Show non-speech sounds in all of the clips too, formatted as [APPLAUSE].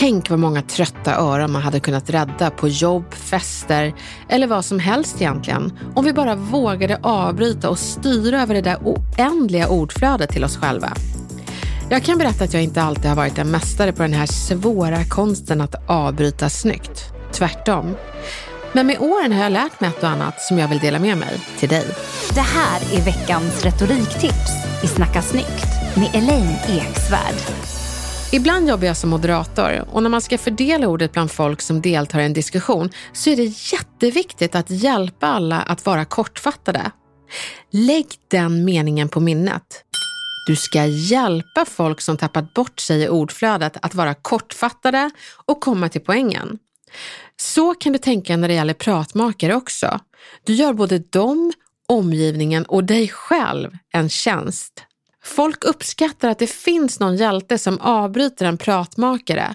Tänk vad många trötta öron man hade kunnat rädda på jobb, fester eller vad som helst egentligen. Om vi bara vågade avbryta och styra över det där oändliga ordflödet till oss själva. Jag kan berätta att jag inte alltid har varit en mästare på den här svåra konsten att avbryta snyggt. Tvärtom. Men med åren har jag lärt mig ett och annat som jag vill dela med mig till dig. Det här är veckans retoriktips i Snacka snyggt med Elaine Eksvärd. Ibland jobbar jag som moderator och när man ska fördela ordet bland folk som deltar i en diskussion så är det jätteviktigt att hjälpa alla att vara kortfattade. Lägg den meningen på minnet. Du ska hjälpa folk som tappat bort sig i ordflödet att vara kortfattade och komma till poängen. Så kan du tänka när det gäller pratmakare också. Du gör både dem, omgivningen och dig själv en tjänst. Folk uppskattar att det finns någon hjälte som avbryter en pratmakare.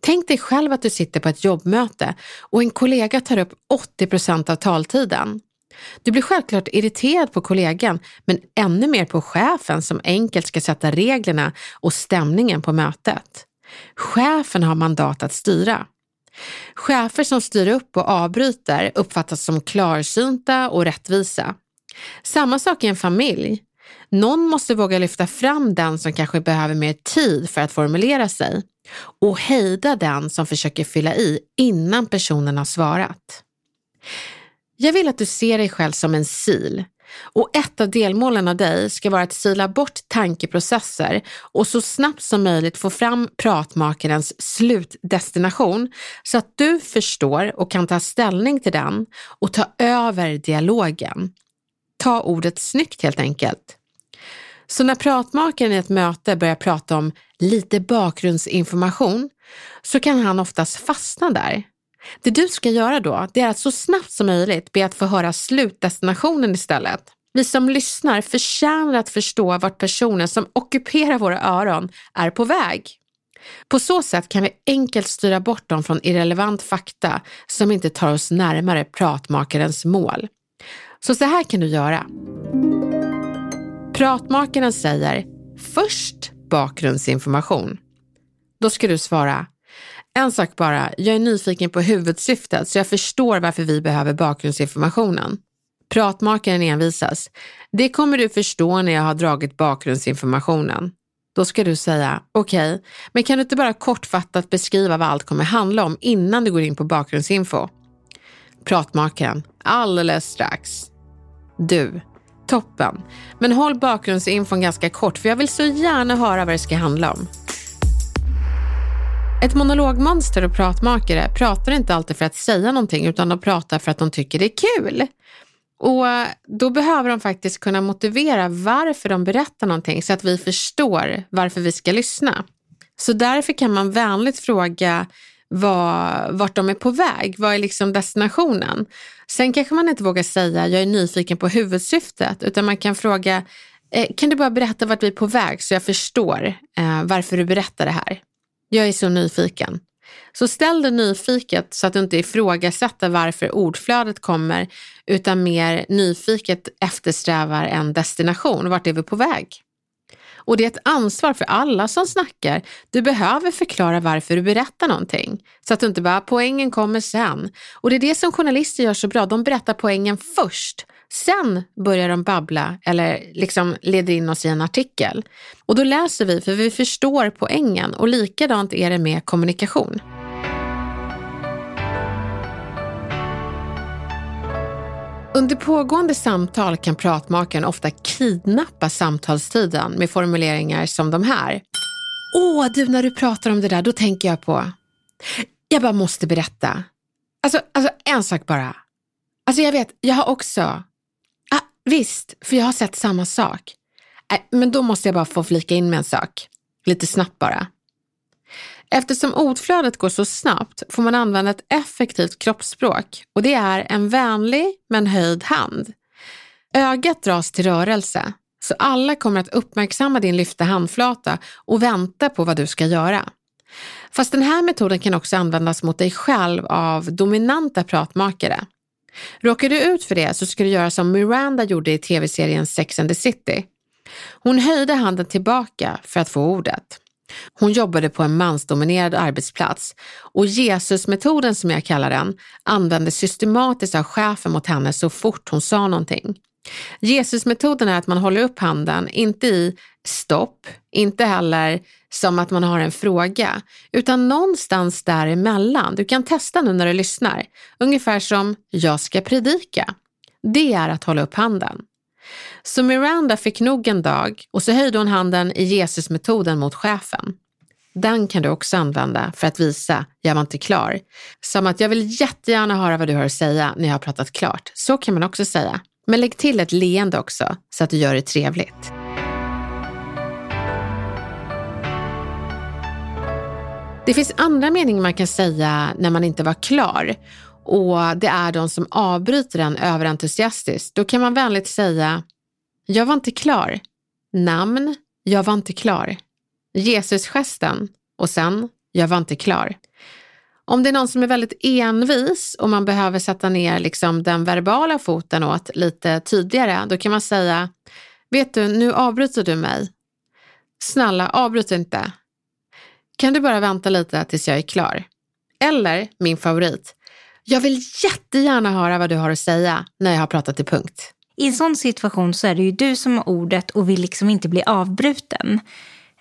Tänk dig själv att du sitter på ett jobbmöte och en kollega tar upp 80 procent av taltiden. Du blir självklart irriterad på kollegan, men ännu mer på chefen som enkelt ska sätta reglerna och stämningen på mötet. Chefen har mandat att styra. Chefer som styr upp och avbryter uppfattas som klarsynta och rättvisa. Samma sak i en familj. Någon måste våga lyfta fram den som kanske behöver mer tid för att formulera sig och hejda den som försöker fylla i innan personen har svarat. Jag vill att du ser dig själv som en sil och ett av delmålen av dig ska vara att sila bort tankeprocesser och så snabbt som möjligt få fram pratmakarens slutdestination så att du förstår och kan ta ställning till den och ta över dialogen. Ta ordet snyggt helt enkelt. Så när pratmakaren i ett möte börjar prata om lite bakgrundsinformation så kan han oftast fastna där. Det du ska göra då, det är att så snabbt som möjligt be att få höra slutdestinationen istället. Vi som lyssnar förtjänar att förstå vart personen som ockuperar våra öron är på väg. På så sätt kan vi enkelt styra bort dem från irrelevant fakta som inte tar oss närmare pratmakarens mål. Så så här kan du göra. Pratmakaren säger först bakgrundsinformation. Då ska du svara en sak bara, jag är nyfiken på huvudsyftet så jag förstår varför vi behöver bakgrundsinformationen. Pratmakaren envisas. Det kommer du förstå när jag har dragit bakgrundsinformationen. Då ska du säga, okej, okay, men kan du inte bara kortfattat beskriva vad allt kommer handla om innan du går in på bakgrundsinfo? Pratmakaren, alldeles strax. Du, toppen. Men håll bakgrundsinfon ganska kort för jag vill så gärna höra vad det ska handla om. Ett monologmonster och pratmakare pratar inte alltid för att säga någonting utan de pratar för att de tycker det är kul. Och eh, då behöver de faktiskt kunna motivera varför de berättar någonting så att vi förstår varför vi ska lyssna. Så därför kan man vänligt fråga vad, vart de är på väg. Vad är liksom destinationen? Sen kanske man inte vågar säga jag är nyfiken på huvudsyftet utan man kan fråga eh, kan du bara berätta vart vi är på väg så jag förstår eh, varför du berättar det här. Jag är så nyfiken. Så ställ dig nyfiket så att du inte ifrågasätter varför ordflödet kommer utan mer nyfiket eftersträvar en destination. Vart är vi på väg? Och det är ett ansvar för alla som snackar. Du behöver förklara varför du berättar någonting. Så att du inte bara, poängen kommer sen. Och det är det som journalister gör så bra. De berättar poängen först Sen börjar de babbla eller liksom leder in oss i en artikel. Och då läser vi för vi förstår poängen och likadant är det med kommunikation. Under pågående samtal kan pratmakaren ofta kidnappa samtalstiden med formuleringar som de här. Åh, du när du pratar om det där, då tänker jag på... Jag bara måste berätta. Alltså, alltså en sak bara. Alltså jag vet, jag har också... Ah, visst, för jag har sett samma sak. Äh, men då måste jag bara få flika in med en sak. Lite snabbt bara. Eftersom ordflödet går så snabbt får man använda ett effektivt kroppsspråk och det är en vänlig men höjd hand. Ögat dras till rörelse, så alla kommer att uppmärksamma din lyfta handflata och vänta på vad du ska göra. Fast den här metoden kan också användas mot dig själv av dominanta pratmakare. Råkar du ut för det så ska du göra som Miranda gjorde i tv-serien Sex and the City. Hon höjde handen tillbaka för att få ordet. Hon jobbade på en mansdominerad arbetsplats och Jesusmetoden som jag kallar den användes systematiskt av chefen mot henne så fort hon sa någonting. Jesusmetoden är att man håller upp handen, inte i stopp, inte heller som att man har en fråga, utan någonstans däremellan. Du kan testa nu när du lyssnar. Ungefär som jag ska predika. Det är att hålla upp handen. Så Miranda fick nog en dag och så höjde hon handen i Jesusmetoden mot chefen. Den kan du också använda för att visa, jag var inte klar. Som att jag vill jättegärna höra vad du har att säga när jag har pratat klart. Så kan man också säga. Men lägg till ett leende också så att du gör det trevligt. Det finns andra meningar man kan säga när man inte var klar och det är de som avbryter en överentusiastiskt. Då kan man vänligt säga jag var inte klar. Namn, jag var inte klar. Jesusgesten och sen, jag var inte klar. Om det är någon som är väldigt envis och man behöver sätta ner liksom den verbala foten åt lite tydligare, då kan man säga, vet du, nu avbryter du mig. Snälla, avbryt inte. Kan du bara vänta lite tills jag är klar? Eller, min favorit, jag vill jättegärna höra vad du har att säga när jag har pratat till punkt. I en sån situation så är det ju du som har ordet och vill liksom inte bli avbruten.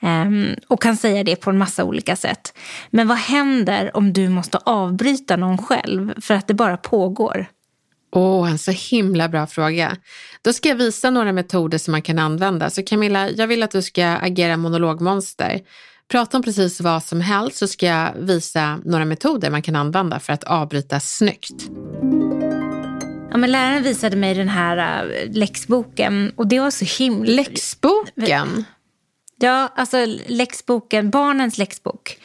Um, och kan säga det på en massa olika sätt. Men vad händer om du måste avbryta någon själv för att det bara pågår? Åh, oh, en så himla bra fråga. Då ska jag visa några metoder som man kan använda. Så Camilla, jag vill att du ska agera monologmonster. Prata om precis vad som helst så ska jag visa några metoder man kan använda för att avbryta snyggt. Ja, men läraren visade mig den här uh, läxboken och det var så himla... Läxboken? Ja, alltså läxboken, barnens läxbok.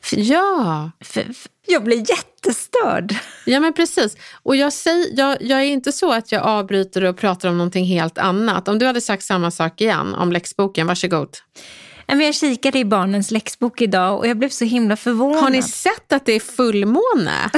För, ja. För, för, jag blir jättestörd. Ja men precis. Och jag, säger, jag, jag är inte så att jag avbryter och pratar om någonting helt annat. Om du hade sagt samma sak igen om läxboken, varsågod. Jag kikade i barnens läxbok idag och jag blev så himla förvånad. Har ni sett att det är fullmåne?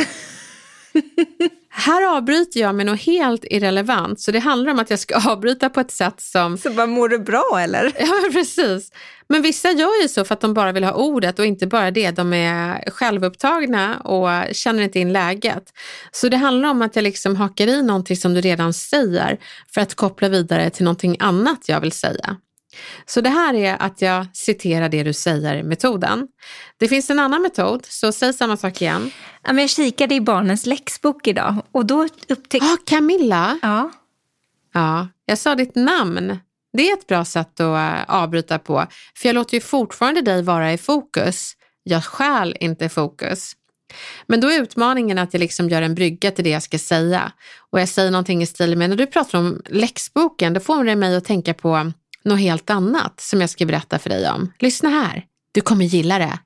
Här avbryter jag med något helt irrelevant, så det handlar om att jag ska [LAUGHS] avbryta på ett sätt som... Så bara, mår du bra eller? Ja, precis. Men vissa gör ju så för att de bara vill ha ordet och inte bara det. De är självupptagna och känner inte in läget. Så det handlar om att jag liksom hakar i någonting som du redan säger för att koppla vidare till någonting annat jag vill säga. Så det här är att jag citerar det du säger-metoden. Det finns en annan metod, så säg samma sak igen. jag kikade i barnens läxbok idag och då upptäckte... Ah, Camilla! Ja. Ja, jag sa ditt namn. Det är ett bra sätt att eh, avbryta på, för jag låter ju fortfarande dig vara i fokus. Jag skäl inte fokus. Men då är utmaningen att jag liksom gör en brygga till det jag ska säga. Och jag säger någonting i stil med, när du pratar om läxboken, då får det mig att tänka på något helt annat som jag ska berätta för dig om. Lyssna här, du kommer gilla det.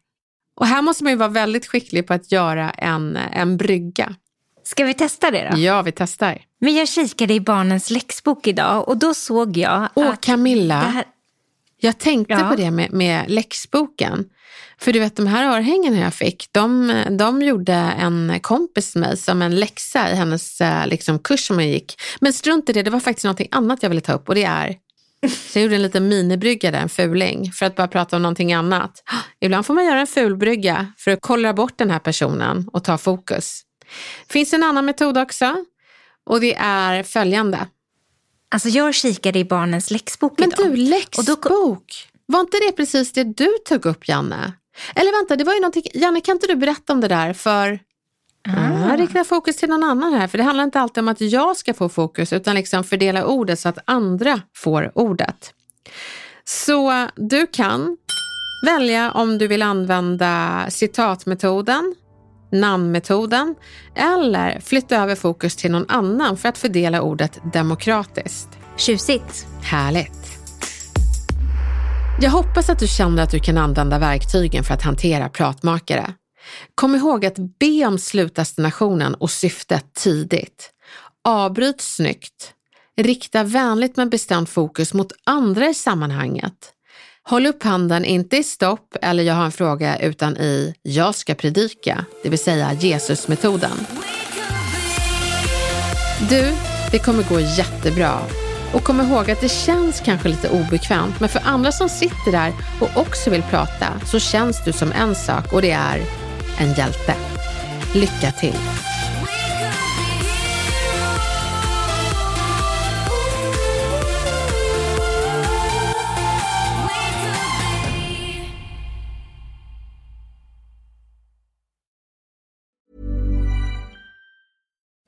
Och här måste man ju vara väldigt skicklig på att göra en, en brygga. Ska vi testa det då? Ja, vi testar. Men jag kikade i barnens läxbok idag och då såg jag Åh, att... Camilla. Här... Jag tänkte ja. på det med, med läxboken. För du vet de här örhängena jag fick, de, de gjorde en kompis med mig som en läxa i hennes eh, liksom, kurs som jag gick. Men strunt i det, det var faktiskt något annat jag ville ta upp och det är så jag gjorde en liten minibrygga där, en fuling, för att bara prata om någonting annat. Ibland får man göra en fulbrygga för att kolla bort den här personen och ta fokus. finns en annan metod också och det är följande. Alltså jag kikade i barnens läxbok Men idag. du, läxbok. då- Var inte det precis det du tog upp, Janne? Eller vänta, det var ju någonting. Janne, kan inte du berätta om det där? För Ah. jag riktar fokus till någon annan här. För det handlar inte alltid om att jag ska få fokus, utan liksom fördela ordet så att andra får ordet. Så du kan välja om du vill använda citatmetoden, namnmetoden eller flytta över fokus till någon annan för att fördela ordet demokratiskt. Tjusigt. Härligt. Jag hoppas att du känner att du kan använda verktygen för att hantera pratmakare. Kom ihåg att be om slutdestinationen och syftet tidigt. Avbryt snyggt. Rikta vänligt men bestämt fokus mot andra i sammanhanget. Håll upp handen inte i stopp eller jag har en fråga utan i jag ska predika, det vill säga Jesusmetoden. Du, det kommer gå jättebra. Och kom ihåg att det känns kanske lite obekvämt, men för andra som sitter där och också vill prata så känns du som en sak och det är en hjälte. Lycka till!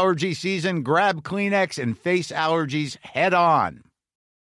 allergy season, grab Kleenex and face allergies head on.